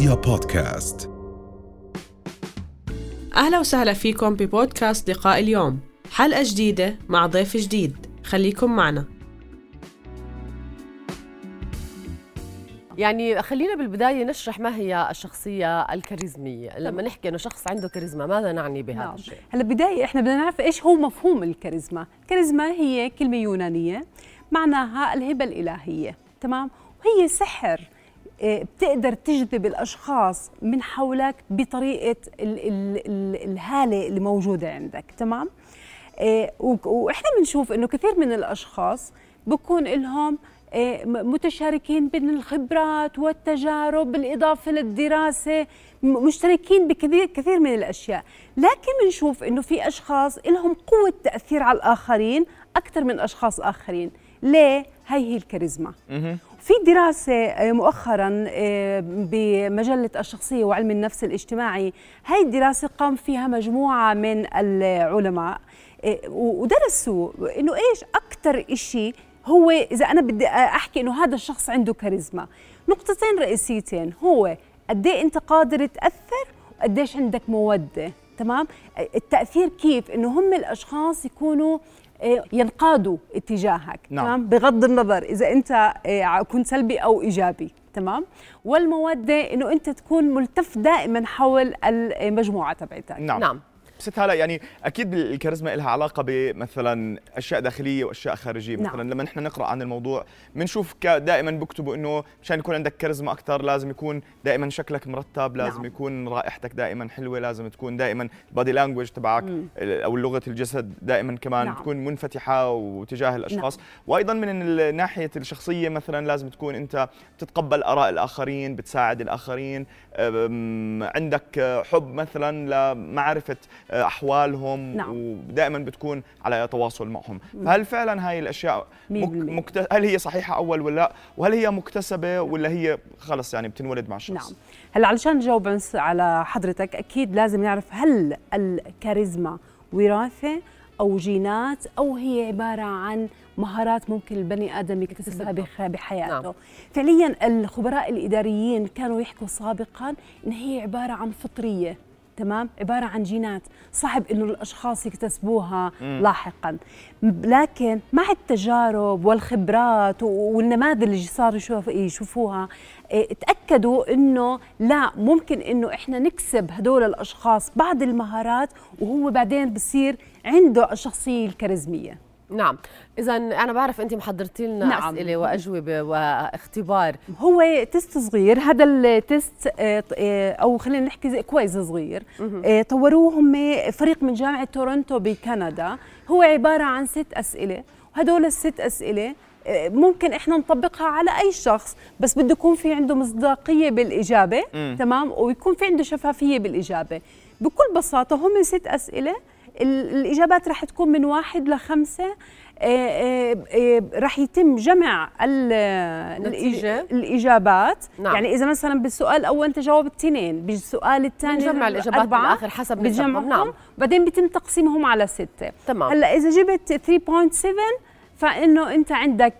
رؤيا بودكاست. أهلا وسهلا فيكم ببودكاست لقاء اليوم. حلقة جديدة مع ضيف جديد. خليكم معنا. يعني خلينا بالبداية نشرح ما هي الشخصية الكاريزمية. لما نحكي أنه شخص عنده كاريزما ماذا نعني بهذا نعم. الشيء؟ هلا بداية إحنا بدنا نعرف إيش هو مفهوم الكاريزما. الكاريزما هي كلمة يونانية معناها الهبة الإلهية. تمام؟ وهي سحر. بتقدر تجذب الأشخاص من حولك بطريقة ال ال ال الهالة اللي موجودة عندك تمام؟ وك- وإحنا بنشوف إنه كثير من الأشخاص بكون لهم م- متشاركين بين الخبرات والتجارب بالإضافة للدراسة م- مشتركين بكثير كثير من الأشياء. لكن بنشوف إنه في أشخاص لهم قوة تأثير على الآخرين أكثر من أشخاص آخرين. ليه هي هي الكاريزما؟ في دراسة آه، مؤخرا آه، بمجلة الشخصية وعلم النفس الاجتماعي هاي الدراسة قام فيها مجموعة من العلماء آه، ودرسوا إنه إيش أكثر إشي هو إذا أنا بدي أحكي إنه هذا الشخص عنده كاريزما. نقطتين رئيسيتين هو قد إيه أنت قادر تأثر وقديش عندك مودة؟ تمام؟ التأثير كيف؟ إنه هم الأشخاص يكونوا آه، ينقادوا اتجاهك نعم. تمام؟ بغض النظر إذا أنت آه، كنت سلبي أو إيجابي تمام؟ والمودة إنه أنت تكون ملتف دائما حول المجموعة تبعتك. نعم. نعم. ست هلا يعني أكيد الكاريزما لها علاقة بمثلا أشياء داخلية وأشياء خارجية نعم. مثلا لما نحن نقرأ عن الموضوع بنشوف دائما بكتبوا إنه مشان يكون عندك كاريزما أكثر لازم يكون دائما شكلك مرتب لازم نعم. يكون رائحتك دائما حلوة لازم تكون دائما البادي لانجوج تبعك ال- أو لغة الجسد دائما كمان نعم. تكون منفتحة وتجاه الأشخاص وأيضا من ناحية الشخصية مثلا لازم تكون أنت تتقبل آراء الآخرين بتساعد الآخرين عندك حب مثلا لمعرفة أحوالهم نعم. ودائما بتكون على تواصل معهم. فهل فعلا هاي الأشياء. مكت... هل هي صحيحة أول ولا لأ؟ وهل هي مكتسبة ولا هي خلص يعني بتنولد مع الشخص نعم. هلأ علشان نجاوب على حضرتك أكيد لازم نعرف هل الكاريزما وراثة أو جينات أو هي عبارة عن مهارات ممكن البني آدم يكتسبها بحياته. نعم. فعليا الخبراء الإداريين كانوا يحكوا سابقا إن هي عبارة عن فطرية. تمام؟ عبارة عن جينات. صعب إنه الأشخاص يكتسبوها لاحقا. لكن مع التجارب والخبرات والنماذج اللي صاروا يشوف- يشوفوها إيه، تأكدوا إنه لا ممكن إنه إحنا نكسب هدول الأشخاص بعض المهارات وهو بعدين بصير عنده الشخصيه الكاريزمية. نعم. إذا أنا بعرف أنت محضرتي لنا نعم. أسئلة وأجوبة واختبار. هو test صغير هذا ال test آه، آه، أو خلينا نحكي زي quiz صغير. آه، طوروه هم فريق من جامعة تورونتو بكندا. هو عبارة عن ست أسئلة. وهدول الست أسئلة ممكن إحنا نطبقها على أي شخص بس بده يكون في عنده مصداقية بالإجابة. تمام؟ ويكون في عنده شفافية بالإجابة. بكل بساطة هم ست أسئلة. ال- الإجابات رح تكون من واحد لخمسه آه، آه، آه، رح يتم جمع ال- نتيجة. الإج- الإجابات نعم. يعني إذا مثلا بالسؤال الأول انت جاوبت اثنين بالسؤال الثاني بنجمع الإجابات أربعة، بالآخر حسب نعم. بعدين بيتم تقسيمهم على ستة تمام. هلأ إذا جبت 3.7 فإنه أنت عندك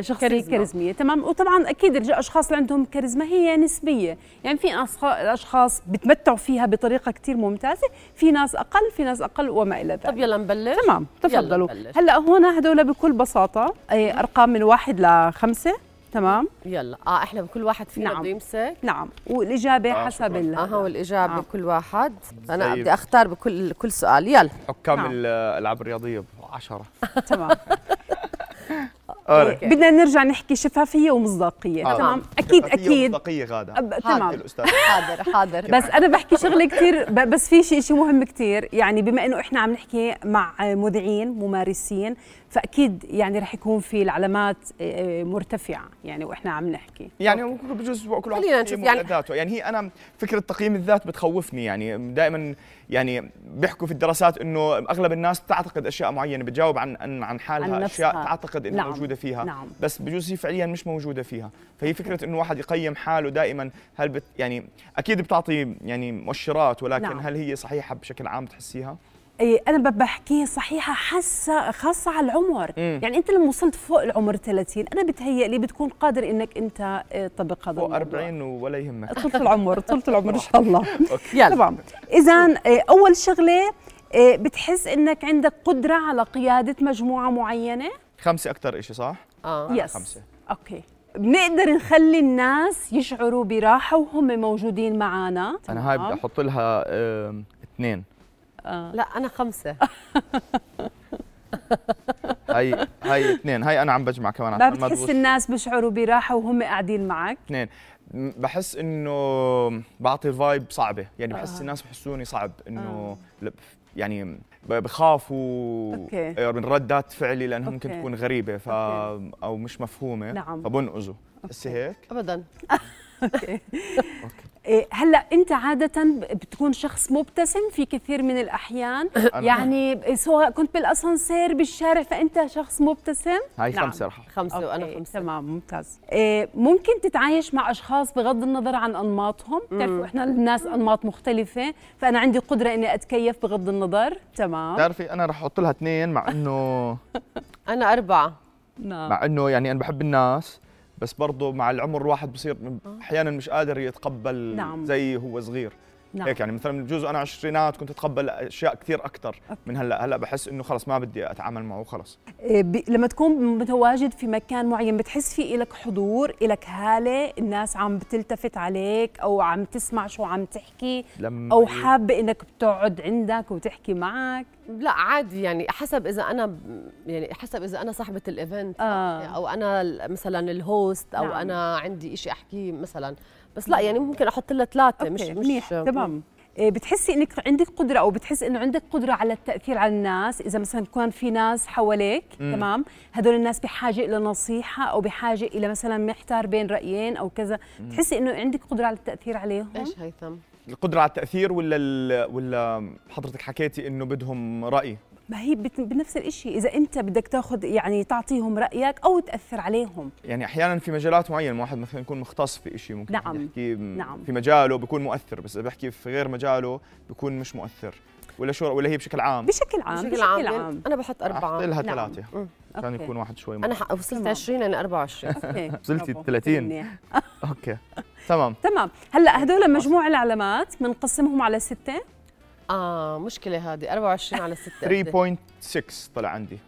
شخصية كاريزما. كاريزمية. تمام. وطبعا أكيد الاشخاص اللي عندهم كاريزما هي نسبية. يعني في أشخاص بتمتعوا فيها بطريقة كتير ممتازة في ناس أقل في ناس أقل وما إلى ذلك. طب يلا نبلش. تمام. تفضلوا. يلا نبلش. هلأ هون هدول بكل بساطة آه، أرقام من واحد لخمسه تمام. يلا. آه إحنا بكل واحد فينا نعم. بده يمسك. نعم. والإجابة آه، حسب. ال- أها والإجابة آه. كل واحد. أنا طيب. بدي أختار بكل كل سؤال. يلا. حكام نعم. الألعاب الرياضية 10 تمام. أوكي. بدنا نرجع نحكي شفافية ومصداقية. آه. تمام؟ أكيد شفافية أكيد ومصداقية غادة. أب- حاضر. تمام. الأستاذ. حاضر حاضر بس أنا بحكي شغلة كثير ب- بس في شيء شيء مهم كثير يعني بما إنه إحنا عم نحكي مع مذيعين ممارسين فأكيد يعني رح يكون في العلامات آه، مرتفعة يعني وإحنا عم نحكي يعني ممكن بجوز كل واحد يقيم يعني- ذاته يعني هي أنا فكرة تقييم الذات بتخوفني يعني دائما يعني بيحكوا في الدراسات إنه أغلب الناس تعتقد أشياء معينة بتجاوب عن عن عن حالها عن أشياء. تعتقد إنها نعم. موجودة فيها نعم. بس بجوز هي فعليا مش موجودة فيها فهي فكرة إنه واحد يقيم حاله دائما هل بت يعني أكيد بتعطي يعني مؤشرات ولكن نعم. هل هي صحيحة بشكل عام تحسيها أنا ب- بحكي صحيحة حاسة خاصة على العمر. مم. يعني أنت لما وصلت فوق العمر 30 أنا بتهيألي بتكون قادر إنك أنت إيه، تطبق هذا فوق الموضوع. 40 ولا يهمك. طولة العمر طولة العمر إن شاء الله. يلا. تمام اذا أول شغلة إيه، بتحس إنك عندك قدرة على قيادة مجموعة معينة؟ خمسة أكثر شيء صح؟ آه. yes خمسة. okay. بنقدر نخلي الناس يشعروا براحة وهم موجودين معنا أنا هاي بدي أحط لها آم، اثنين لا أنا خمسة. هاي هاي اثنين. هاي أنا عم بجمع كمان ما بتحس. الناس بيشعروا براحة وهم قاعدين معك؟ اثنين. بحس إنه بعطي vibe صعبة. يعني بحس الناس بحسوني صعب إنه ل- يعني بخافوا okay. آه، من ردات فعلي لانها ممكن. تكون غريبة ف أو مش مفهومة. نعم. فبنقزوا. بس هيك؟ ابدا. إيه، هلأ أنت عادة بتكون شخص مبتسم في كثير من الأحيان. يعني سواء كنت بالأسانسير بالشارع فأنت شخص مبتسم؟ هاي نعم. خمسة رح خمسة وأنا خمسة. تمام ممتاز. إيه ممكن تتعايش مع أشخاص بغض النظر عن أنماطهم؟ بتعرفوا إحنا الناس أنماط مختلفة فأنا عندي قدرة إني أتكيف بغض النظر. تمام. بتعرفي أنا رح أحط لها اثنين مع إنه أنا أربعة. نعم. مع إنه يعني أنا بحب الناس. بس برضه مع العمر الواحد بصير أحيانا مش قادر يتقبل نعم. زي هو صغير نعم. هيك يعني مثلا بجوز أنا عشرينات كنت أتقبل أشياء كثير أكثر من هلأ هلأ بحس إنه خلص ما بدي أتعامل معه خلص إيه، ب... لما تكون متواجد في مكان معين بتحس في إلك حضور إلك هالة الناس عم بتلتفت عليك أو عم تسمع شو عم تحكي لما أو حابة إنك بتقعد عندك وتحكي معك لا عادي يعني حسب إذا أنا يعني حسب إذا أنا صاحبة ال event آه. أو أنا مثلا ال host أو نعم. أنا عندي إشي أحكيه مثلا بس لا يعني ممكن أحط لها ثلاثة مش أوكي، مش منيح تمام. إيه، بتحسي إنك عندك قدرة أو بتحس إنه عندك قدرة على التأثير على الناس؟ إذا مثلا كان في ناس حواليك تمام هدول الناس بحاجة إلى نصيحة أو بحاجة إلى مثلا محتار بين رأيين أو كذا بتحسي إنه عندك قدرة على التأثير عليهم؟ إيش هيثم القدرة على التأثير ولا ال- ولا حضرتك حكيتي إنه بدهم رأي ما هي بنفس الشيء إذا أنت بدك تاخذ يعني تعطيهم رأيك أو تأثر عليهم يعني أحيانا في مجالات معينة واحد مثلا يكون مختص في شيء ممكن نعم. يحكي نعم. في مجاله بيكون مؤثر بس إذا بحكي في غير مجاله بيكون مش مؤثر ولا شو ولا هي بشكل عام؟ بشكل عام بشكل عام. أنا بحط أربعة. أحط لها نعم. ثلاثة. عشان. يكون واحد شوي أنا ح- وصلت تمام. 20 أنا 24 okay. وصلتي برافو. 30. منيح. okay. تمام. تمام. هلأ هدول مجموع العلامات بنقسمهم على ستة؟ آه مشكلة هذه. 24 على 6 3.6 طلع عندي.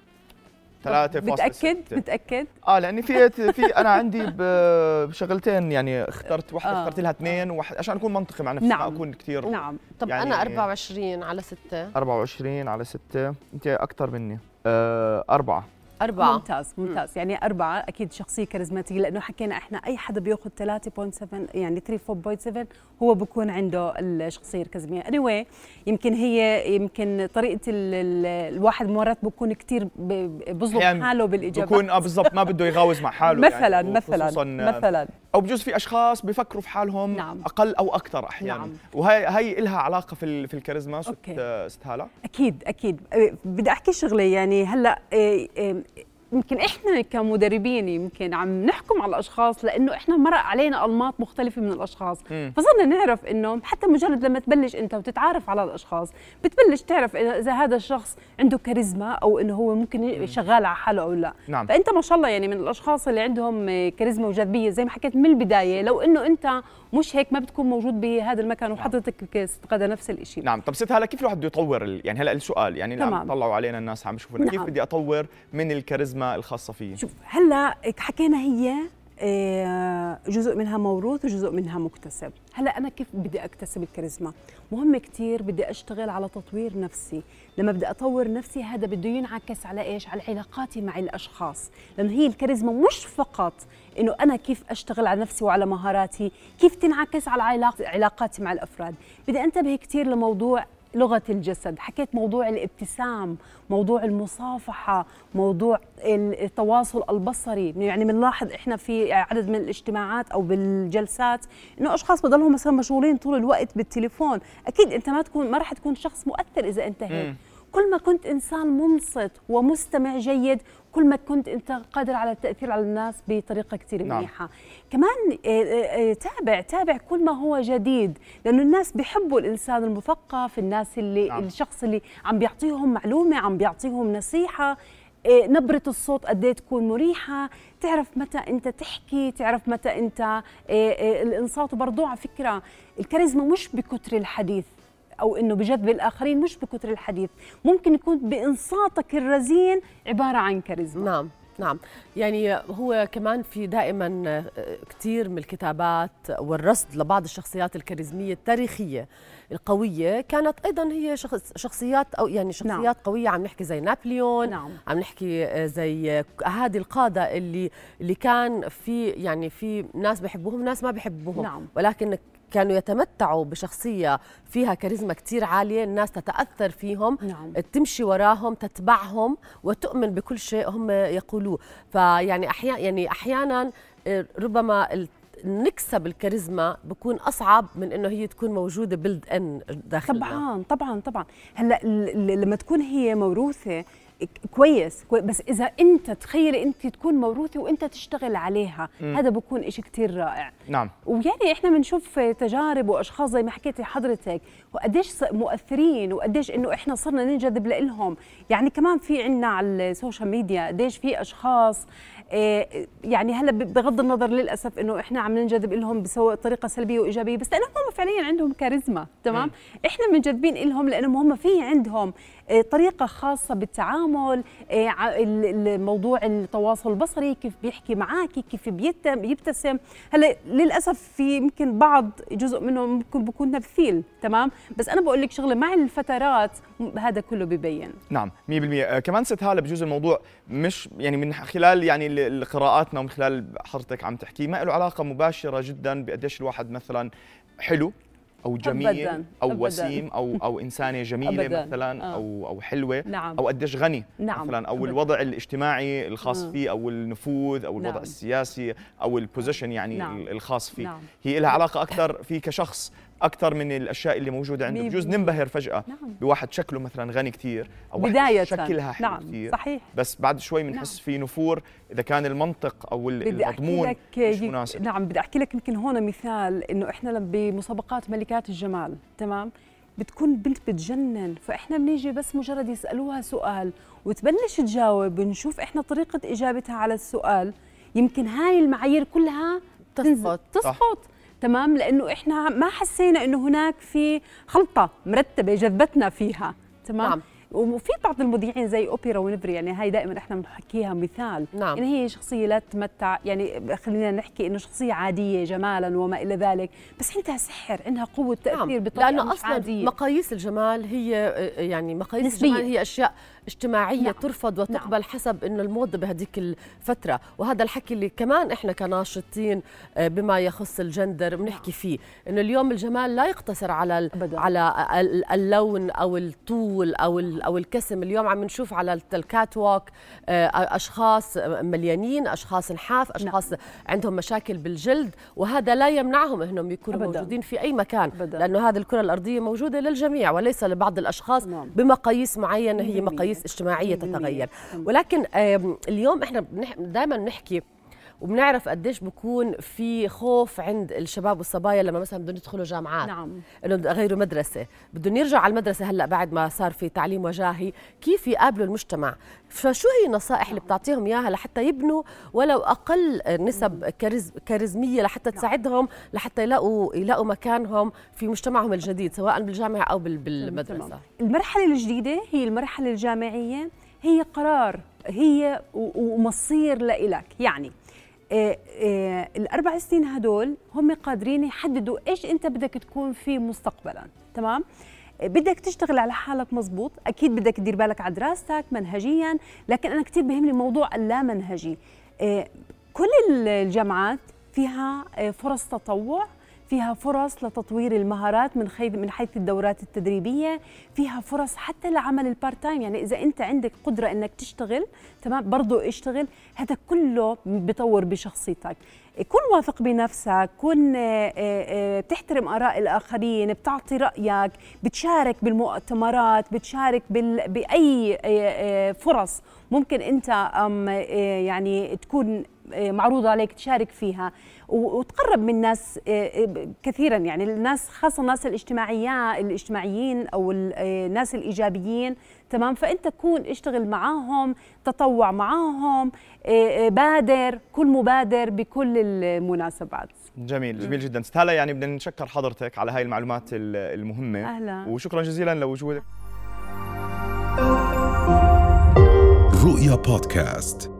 3.6 متاكد متاكد آه لأني في في أنا عندي بشغلتين يعني اخترت واحدة آه. اخترت لها اثنين وواحد عشان أكون منطقي مع نفسي نعم. ما أكون كثير نعم. طب يعني- أنا 24 على 6 24 على 6 أنت أكثر مني. آه أربعة. أربعة. ممتاز ممتاز. يعني أربعة أكيد شخصية كاريزماتية لأنه حكينا إحنا أي حدا بيأخذ 3.7 يعني 3.7 هو بكون عنده الشخصية الكاريزمية. Anyway يمكن هي يمكن طريقة ال ال الواحد مرات بكون كتير ب- بظلم أحياناً حاله بالإجابة. بكون آه بالضبط ما بده يغاوز مع حاله مثلا يعني مثلا آه، مثلا. أو بجوز في أشخاص بيفكروا في حالهم نعم. أقل أو أكثر أحيانا. نعم. وهي هي لها علاقة في في الكاريزما ست. آه، ست هالة؟ أكيد أكيد. أه، بدي أحكي شغلة يعني هلأ يمكن إحنا كمدربين يمكن عم نحكم على الأشخاص لأنه إحنا مرق علينا انماط مختلفة من الأشخاص. فصرنا نعرف إنه حتى مجرد لما تبلش أنت وتتعرف على الأشخاص بتبلش تعرف اذا هذا الشخص عنده كاريزما أو إنه هو ممكن شغال على حاله أو لا. نعم. فأنت ما شاء الله يعني من الأشخاص اللي عندهم كاريزما وجاذبية زي ما حكيت من البداية لو إنه أنت مش هيك ما بتكون موجود بهذا المكان وحضرتك استقاد نفس الشيء نعم طب ست هلا كيف الواحد بده يطور يعني هلا السؤال يعني. نعم طلعوا علينا الناس عم يشوفونا كيف نعم. بدي أطور من الكاريزما الخاصة فيي شوف هلا حكينا هي جزء منها موروث وجزء منها مكتسب. هلا أنا كيف بدي أكتسب الكاريزما؟ مهم كتير بدي أشتغل على تطوير نفسي. لما بدي أطور نفسي هذا بده ينعكس على إيش؟ على علاقاتي مع الأشخاص. لأنه هي الكاريزما مش فقط إنه أنا كيف أشتغل على نفسي وعلى مهاراتي كيف تنعكس على علاق- علاقاتي مع الأفراد. بدي أنتبه كتير لموضوع لغة الجسد. حكيت موضوع الابتسام موضوع المصافحة موضوع التواصل البصري. يعني بنلاحظ إحنا في عدد من الاجتماعات أو بالجلسات إنه أشخاص بضلهم مثلا مشغولين طول الوقت بالتليفون. أكيد أنت ما تكون ما راح تكون شخص مؤثر إذا أنت هيك. كل ما كنت إنسان منصت ومستمع جيد كل ما كنت أنت قادر على التأثير على الناس بطريقة كثير نعم. منيحة كمان آه، آه، آه، تابع تابع كل ما هو جديد لأنه الناس بيحبوا الإنسان المثقف الناس اللي نعم. الشخص اللي عم بيعطيهم معلومة عم بيعطيهم نصيحة نبرة الصوت قد إيه تكون مريحة تعرف متى أنت تحكي تعرف متى أنت الإنصات وبرضو على فكرة الكاريزما مش بكتر الحديث أو إنه بجذب الآخرين مش بكتر الحديث ممكن يكون بإنصاتك الرزين عبارة عن كاريزما نعم نعم يعني هو كمان في دائما كثير من الكتابات والرصد لبعض الشخصيات الكاريزمية التاريخية القوية كانت أيضا هي شخص شخصيات أو يعني شخصيات نعم. قوية عم نحكي زي نابليون نعم. عم نحكي زي هذه القادة اللي اللي كان في يعني في ناس بحبوهم ناس ما بحبوهم نعم. ولكن كانوا يتمتعوا بشخصية فيها كاريزما كتير عالية الناس تتأثر فيهم نعم. تمشي وراهم تتبعهم وتؤمن بكل شيء هم يقولوه. فيعني أحيانا يعني أحيانا ربما ال- نكسب الكاريزما بكون أصعب من إنه هي تكون موجودة بلد إن داخلنا. طبعا طبعا طبعا. هلأ لما تكون هي موروثة كويس كوي- بس إذا أنت تخيلي أنت تكون موروثه وأنت تشتغل عليها مم. هذا بكون إشي كتير رائع. نعم. ويعني إحنا بنشوف تجارب وأشخاص زي ما حكيتي حضرتك وقديش مؤثرين وقديش إنه إحنا صرنا ننجذب لهم يعني كمان في عنا على ال social media قديش في أشخاص آه، يعني هلأ بغض النظر للأسف إنه إحنا عم ننجذب لهم بطريقه سلبية وإيجابية بس لأنهم هم فعليا عندهم كاريزما تمام؟ إحنا منجذبين لهم لأنهم هم في عندهم طريقة خاصة بالتعامل آه، الموضوع التواصل البصري كيف بيحكي معك كيف بيبتسم هلأ للأسف في يمكن بعض جزء منهم ممكن بكون تمثيل تمام؟ بس أنا بقول لك شغلة مع الفترات هذا كله ببين نعم 100% آه، كمان ست هاله بجوز الموضوع مش يعني من خلال يعني قراءاتنا ومن خلال حضرتك عم تحكي ما له علاقة مباشرة جدا بقديش الواحد مثلا حلو. أو جميل أبداً، أو أبداً. وسيم أو أو إنسانة جميلة أبداً، مثلا آه. أو أو حلوة نعم أو قديش غني نعم، مثلا أو أبداً. الوضع الاجتماعي الخاص مم. فيه أو النفوذ أو الوضع نعم. السياسي أو ال position يعني نعم. ال- الخاص فيه نعم. هي لها علاقة أكثر فيه كشخص أكثر من الأشياء اللي موجودة عنده بجوز. ننبهر فجأة نعم. بواحد شكله مثلا غني كثير أو واحد بداية. شكلها حلو نعم كثير صحيح. بس بعد شوي بنحس في نفور. إذا كان المنطق أو المضمون مش مناسب. نعم بدي أحكي لك يمكن هون مثال إنه إحنا بمسابقات ملكات الجمال تمام؟ بتكون بنت بتجنن فإحنا بنيجي بس مجرد يسألوها سؤال وتبلش تجاوب ونشوف إحنا طريقة إجابتها على السؤال. يمكن هاي المعايير كلها تسقط. تسقط. تمام لأنه إحنا ما حسينا إنه هناك في خلطة مرتبة جذبتنا فيها تمام نعم. وفي بعض المذيعين زي اوبرا ونفري يعني هاي دائما إحنا بنحكيها مثال نعم. يعني هي شخصية لا تتمتع يعني خلينا نحكي إنه شخصية عادية جمالا وما إلى ذلك بس عندها سحر عندها قوة تأثير نعم. بطريقة لأنه مش أصلا عادية مقاييس الجمال هي يعني مقاييس نسبية. الجمال هي أشياء اجتماعية نعم. ترفض وتقبل حسب إنه الموضه بهذيك الفترة وهذا الحكي اللي كمان إحنا كناشطين آه، بما يخص الجندر بنحكي فيه إنه اليوم الجمال لا يقتصر على. على ال- اللون أو الطول أو ال- أو الكسم اليوم عم نشوف على الكات ووك آه، أشخاص مليانين أشخاص نحاف أشخاص عندهم مشاكل بالجلد وهذا لا يمنعهم إنهم يكونوا أبداً. موجودين في أي مكان أبداً. لأنه هذه الكرة الأرضية موجودة للجميع وليس لبعض الأشخاص نعم. بمقاييس معينة هي. مقاييس اجتماعية. تتغير تمام. ولكن اليوم إحنا دائما بنحكي وبنعرف قديش بكون في خوف عند الشباب والصبايا لما مثلا بدهم يدخلوا جامعات. نعم. إنه بدهم يغيروا مدرسة. بدهم يرجعوا على المدرسة هلأ بعد ما صار في تعليم وجاهي. كيف يقابلوا المجتمع؟ فشو هي النصائح اللي بتعطيهم إياها لحتى يبنوا ولو أقل نسب كاريز كاريزمية لحتى تساعدهم لحتى يلاقوا يلاقوا مكانهم في مجتمعهم الجديد سواء بالجامعة أو بال- بالمدرسة. تمام. المرحلة الجديدة هي المرحلة الجامعية هي قرار هي ومصير لإلك. يعني الأربع سنين هدول هم قادرين يحددوا إيش أنت بدك تكون فيه مستقبلا تمام؟ آه، بدك تشتغل على حالك مزبوط أكيد بدك تدير بالك على دراستك منهجيا لكن أنا كثير بهمني موضوع اللامنهجي. آه، كل الجامعات فيها آه، فرص تطوع فيها فرص لتطوير المهارات من من حيث الدورات التدريبية فيها فرص حتى لعمل ال part time يعني إذا أنت عندك قدرة إنك تشتغل تمام؟ برضه اشتغل. هذا كله بطور بشخصيتك. كن واثق بنفسك كن آه، آه، بتحترم آراء الآخرين بتعطي رأيك بتشارك بالمؤتمرات بتشارك بأي آه، فرص ممكن أنت يعني تكون معروضه عليك تشارك فيها. وتقرب من الناس كثيرا يعني الناس خاصة الناس الاجتماعيين الاجتماعيين أو الناس الإيجابيين تمام؟ فأنت كون اشتغل معاهم تطوع معاهم بادر كن مبادر بكل المناسبات. جميل جميل جدا. ستالا يعني بدنا نشكر حضرتك على هاي المعلومات المهمة. أهلا. وشكرا جزيلا لوجودك. رؤيا بودكاست.